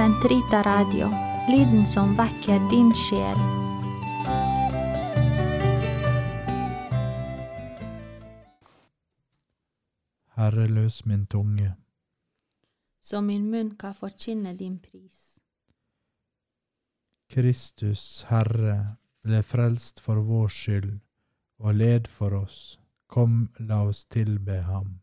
Sentrita Radio, lyden som vekker din sjel. Herre, løs min tunge. Så min munn kan forkynne din pris. Kristus, Herre, ble frelst for vår skyld og led for oss. Kom, la oss tilbe ham.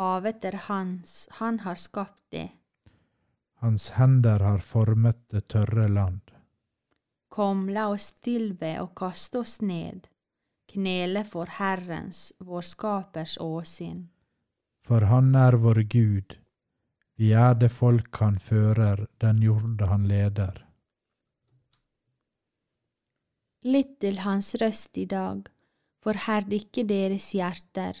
Havet er hans, han har skapt det. Hans hender har formet det tørre land. Kom, la oss tilbe og kaste oss ned, knele for Herrens, vår skapers åsyn. For han er vår Gud, vi er det folk han fører, den jord han leder. Lytt til hans røst i dag, forherd ikke deres hjerter,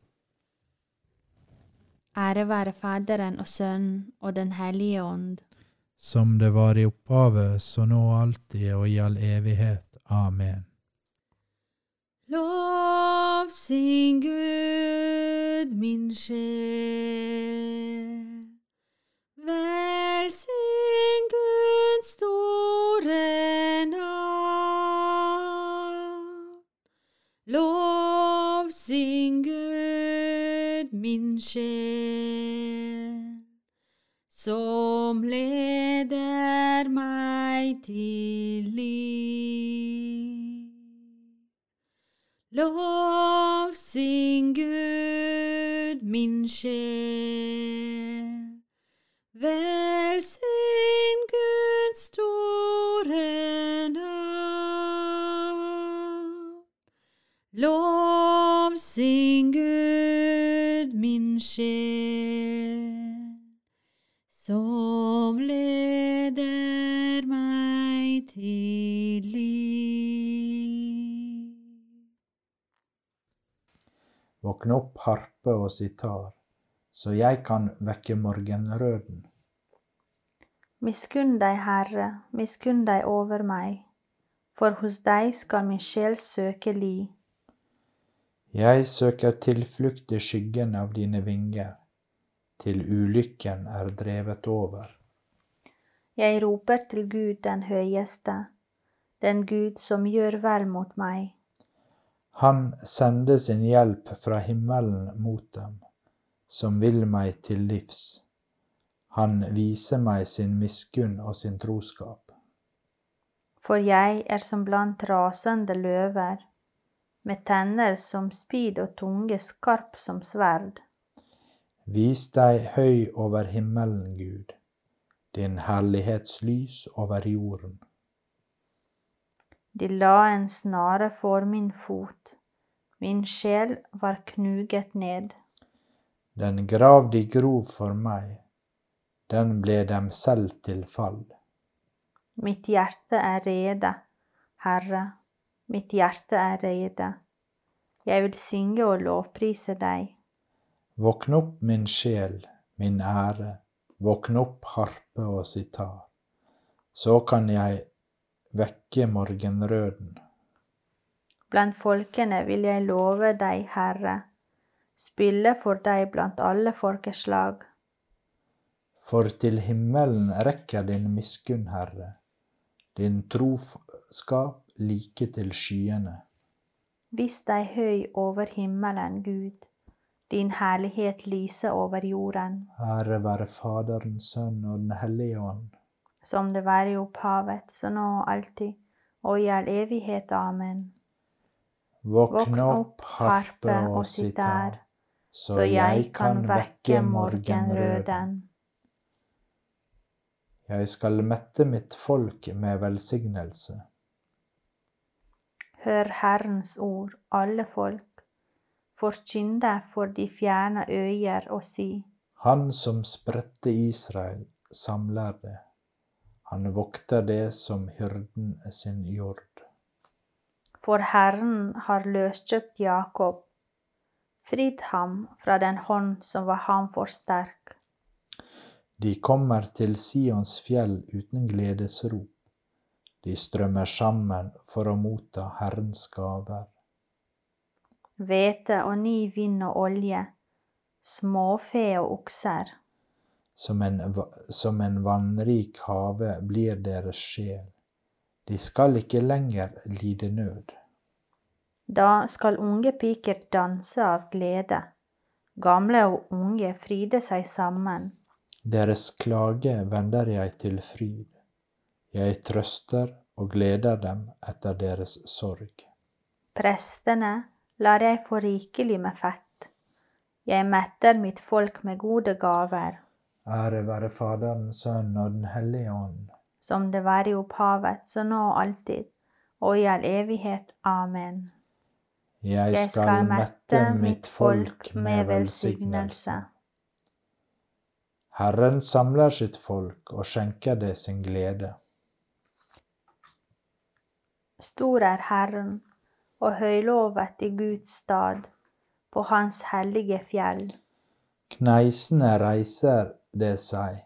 Ære være Faderen og Sønnen og Den hellige ånd. Som det var i opphavet, så nå alltid og i all evighet. Amen. Lov sin Gud, min sjel. Velsign min sjel, som leder meg til liv. Lov sin Gud, min sjel. Velsign Guds store navn. Lov sin Gud, min sjel, som leder meg til liv. Våkne opp, harpe og sitar, så jeg kan vekke morgenrøden. Miskunn deg, Herre, miskunn deg over meg, for hos deg skal min sjel søke li. Jeg søker tilflukt i skyggen av dine vinger, til ulykken er drevet over. Jeg roper til Gud den høyeste, den Gud som gjør vel mot meg. Han sender sin hjelp fra himmelen mot dem, som vil meg til livs. Han viser meg sin miskunn og sin troskap. For jeg er som blant rasende løver, med tenner som spyd og tunge skarp som sverd. Vis deg høy over himmelen, Gud, din herlighetslys over jorden. De la en snare for min fot, min sjel var knuget ned. Den grav de grov for meg, den ble dem selv til fall. Mitt hjerte er rede, Herre, mitt hjerte er rede. Jeg vil synge og lovprise deg. Våkn opp, min sjel, min ære, våkn opp, harpe og sitar. Så kan jeg vekke morgenrøden. Blant folkene vil jeg love deg, Herre, spille for deg blant alle folkeslag. For til himmelen rekker din miskunn, Herre, din troskap like til skyene. Vis deg høy over himmelen, Gud, din herlighet lyser over jorden. Ære være Faderen, Sønn og Den hellige ånd. som det var i opphavet, så nå og alltid, og i all evighet. Amen. Våkn opp, harpe og sitar, så jeg kan vekke morgenrøden. Jeg skal mette mitt folk med velsignelse. Hør Herrens ord, alle folk, forkynne for de fjerne øyer og si. Han som spredte Israel, samler det. Han vokter det som hyrden sin jord. For Herren har løskjøpt Jakob, fridd ham fra den hånd som var ham for sterk. De kommer til Sions fjell uten gledesrop. De strømmer sammen for å motta Herrens gaver. Hvete og ny vind og olje, småfe og okser. Som en, som en vannrik have blir deres sjel. De skal ikke lenger lide nød. Da skal unge piker danse av glede, gamle og unge fryde seg sammen. Deres klage vender jeg til fryd. Jeg trøster og gleder dem etter deres sorg. Prestene lar jeg få rikelig med fett. Jeg metter mitt folk med gode gaver. Ære være Faderen, Sønnen og Den hellige ånd. Som det var i opphavet, så nå og alltid, og i all evighet. Amen. Jeg skal mette mitt folk med velsignelse. Herren samler sitt folk og skjenker det sin glede. Stor er Herren og høylovet i Guds stad, på Hans hellige fjell. Kneisene reiser det seg,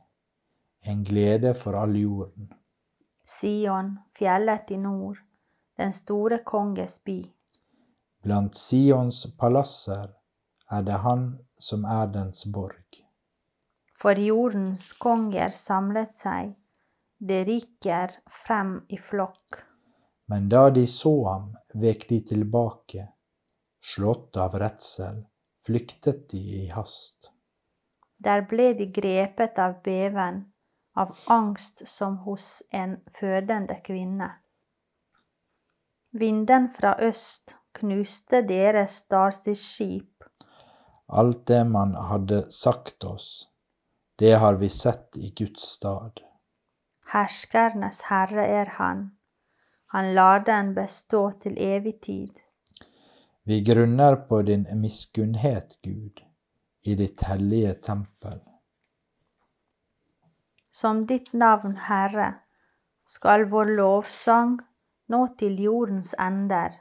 en glede for all jorden. Sion, fjellet i nord, den store konges by. Blant Sions palasser er det han som er dens borg. For jordens konger samlet seg, det rykker frem i flokk. Men da de så ham, vek de tilbake, slått av redsel, flyktet de i hast. Der ble de grepet av beven, av angst som hos en fødende kvinne. Vinden fra øst knuste deres skip. Alt det man hadde sagt oss, det har vi sett i Guds stad. Herskernes herre er han, han lar den bestå til evig tid. Vi grunner på din miskunnhet, Gud, i ditt hellige tempel. Som ditt navn, Herre, skal vår lovsang nå til jordens ender.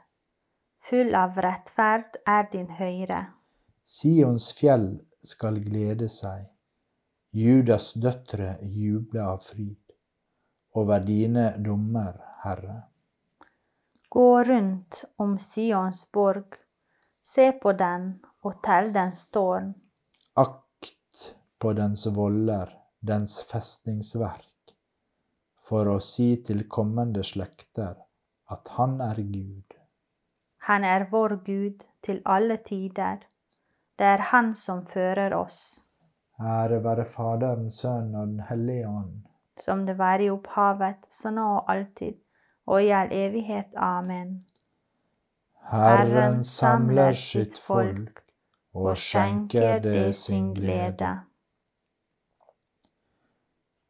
Full av rettferd er din høyre. Sions fjell skal glede seg, Judas døtre juble av fryd, over dine dommer, Herre. Gå rundt om Sions borg, se på den og tell dens tårn. Akt på dens voller, dens festningsverk, for å si til kommende slekter at Han er Gud. Han er vår Gud til alle tider. Det er Han som fører oss. Ære være Faderen, Sønnen og Den hellige ånd. Som det var i opphavet, så nå og alltid, og i all evighet. Amen. Herren samler sitt folk og skjenker det sin glede.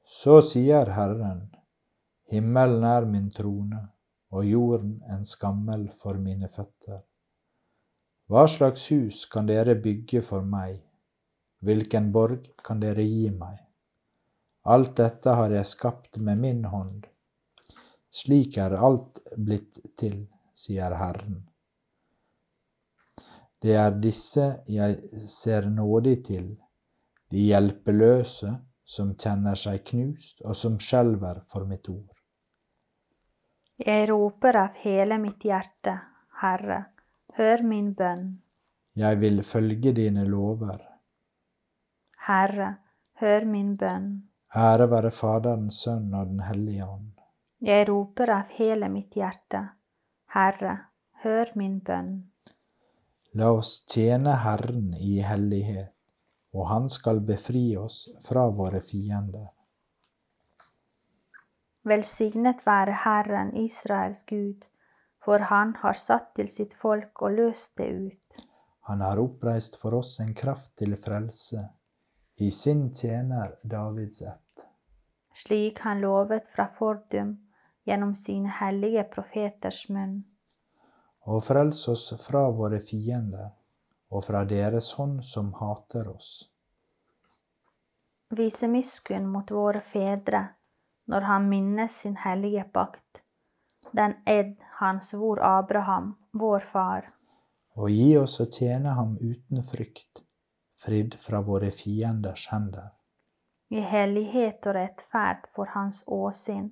Så sier Herren, himmelen er min trone, og jorden en skammel for mine føtter. Hva slags hus kan dere bygge for meg, hvilken borg kan dere gi meg? Alt dette har jeg skapt med min hånd. Slik er alt blitt til, sier Herren. Det er disse jeg ser nådig til, de hjelpeløse som kjenner seg knust, og som skjelver for mitt ord. Jeg roper av hele mitt hjerte, Herre, hør min bønn. Jeg vil følge dine lover. Herre, hør min bønn. Ære være Faderens Sønn og Den hellige ånd. Jeg roper av hele mitt hjerte, Herre, hør min bønn. La oss tjene Herren i hellighet og han skal befri oss fra våre fiender. Velsignet være Herren Israels Gud, for han har satt til sitt folk og løst det ut. Han har oppreist for oss en kraft til frelse, i sin tjener Davids ett. Slik han lovet fra fordum gjennom sine hellige profeters munn. Og frels oss fra våre fiender og fra deres hånd som hater oss. Vise miskunn mot våre fedre når han minnes sin hellige pakt, den edd han svor Abraham, vår far. Og gi oss å tjene ham uten frykt, fridd fra våre fienders hender. I hellighet og rettferd for hans åsyn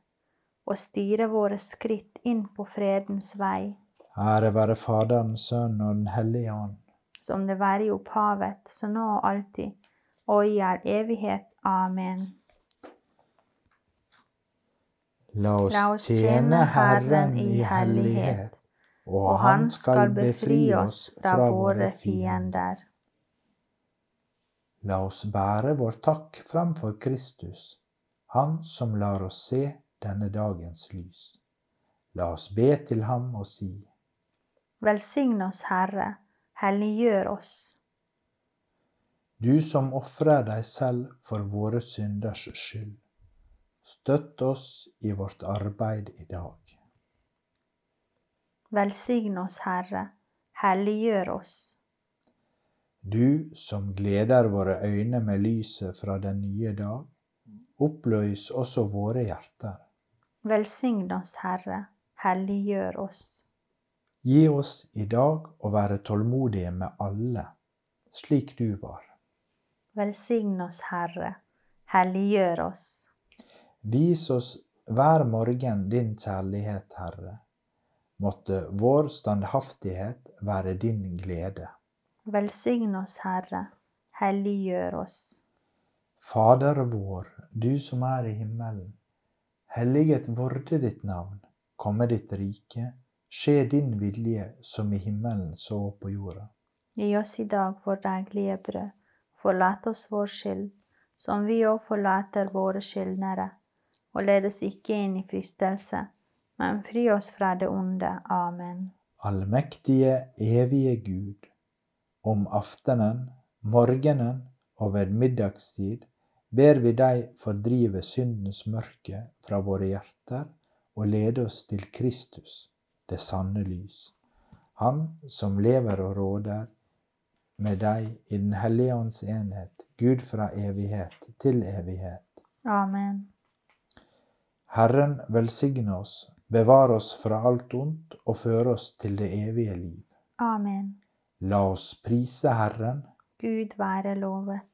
og styre våre skritt inn på fredens vei. Ære være Faderen, Sønnen og Den hellige ånd. Som det være i opphavet, så nå og alltid, og i all evighet. Amen. La oss tjene Herren i hellighet, og Han skal befri oss fra våre fiender. La oss bære vår takk framfor Kristus, Han som lar oss se denne dagens lys. La oss be til ham og si. Velsign oss, Herre, helliggjør oss. Du som ofrer deg selv for våre synders skyld. Støtt oss i vårt arbeid i dag. Velsign oss, Herre, helliggjør oss. Du som gleder våre øyne med lyset fra den nye dag, oppløs også våre hjerter. Velsign oss, Herre, helliggjør oss. Gi oss i dag å være tålmodige med alle, slik du var. Velsign oss, Herre, helliggjør oss. Vis oss hver morgen din kjærlighet, Herre. Måtte vår standhaftighet være din glede. Velsign oss, Herre, helliggjør oss. Fader vår, du som er i himmelen. Helliget vorde ditt navn. Komme ditt rike. Skje din vilje, som i himmelen så på jorda. Gi oss i dag vår daglige brød. Forlat oss vår skyld, som vi òg forlater våre skyldnere og led oss ikke inn i fristelse, men fri oss fra det onde. Amen. Allmektige, evige Gud, om aftenen, morgenen og ved middagstid ber vi deg fordrive syndens mørke fra våre hjerter og lede oss til Kristus, det sanne lys. Han som lever og råder med deg i Den hellige ånds enhet, Gud fra evighet til evighet. Amen. Herren velsigne oss, bevare oss fra alt ondt og føre oss til det evige liv. Amen. La oss prise Herren. Gud være lovet.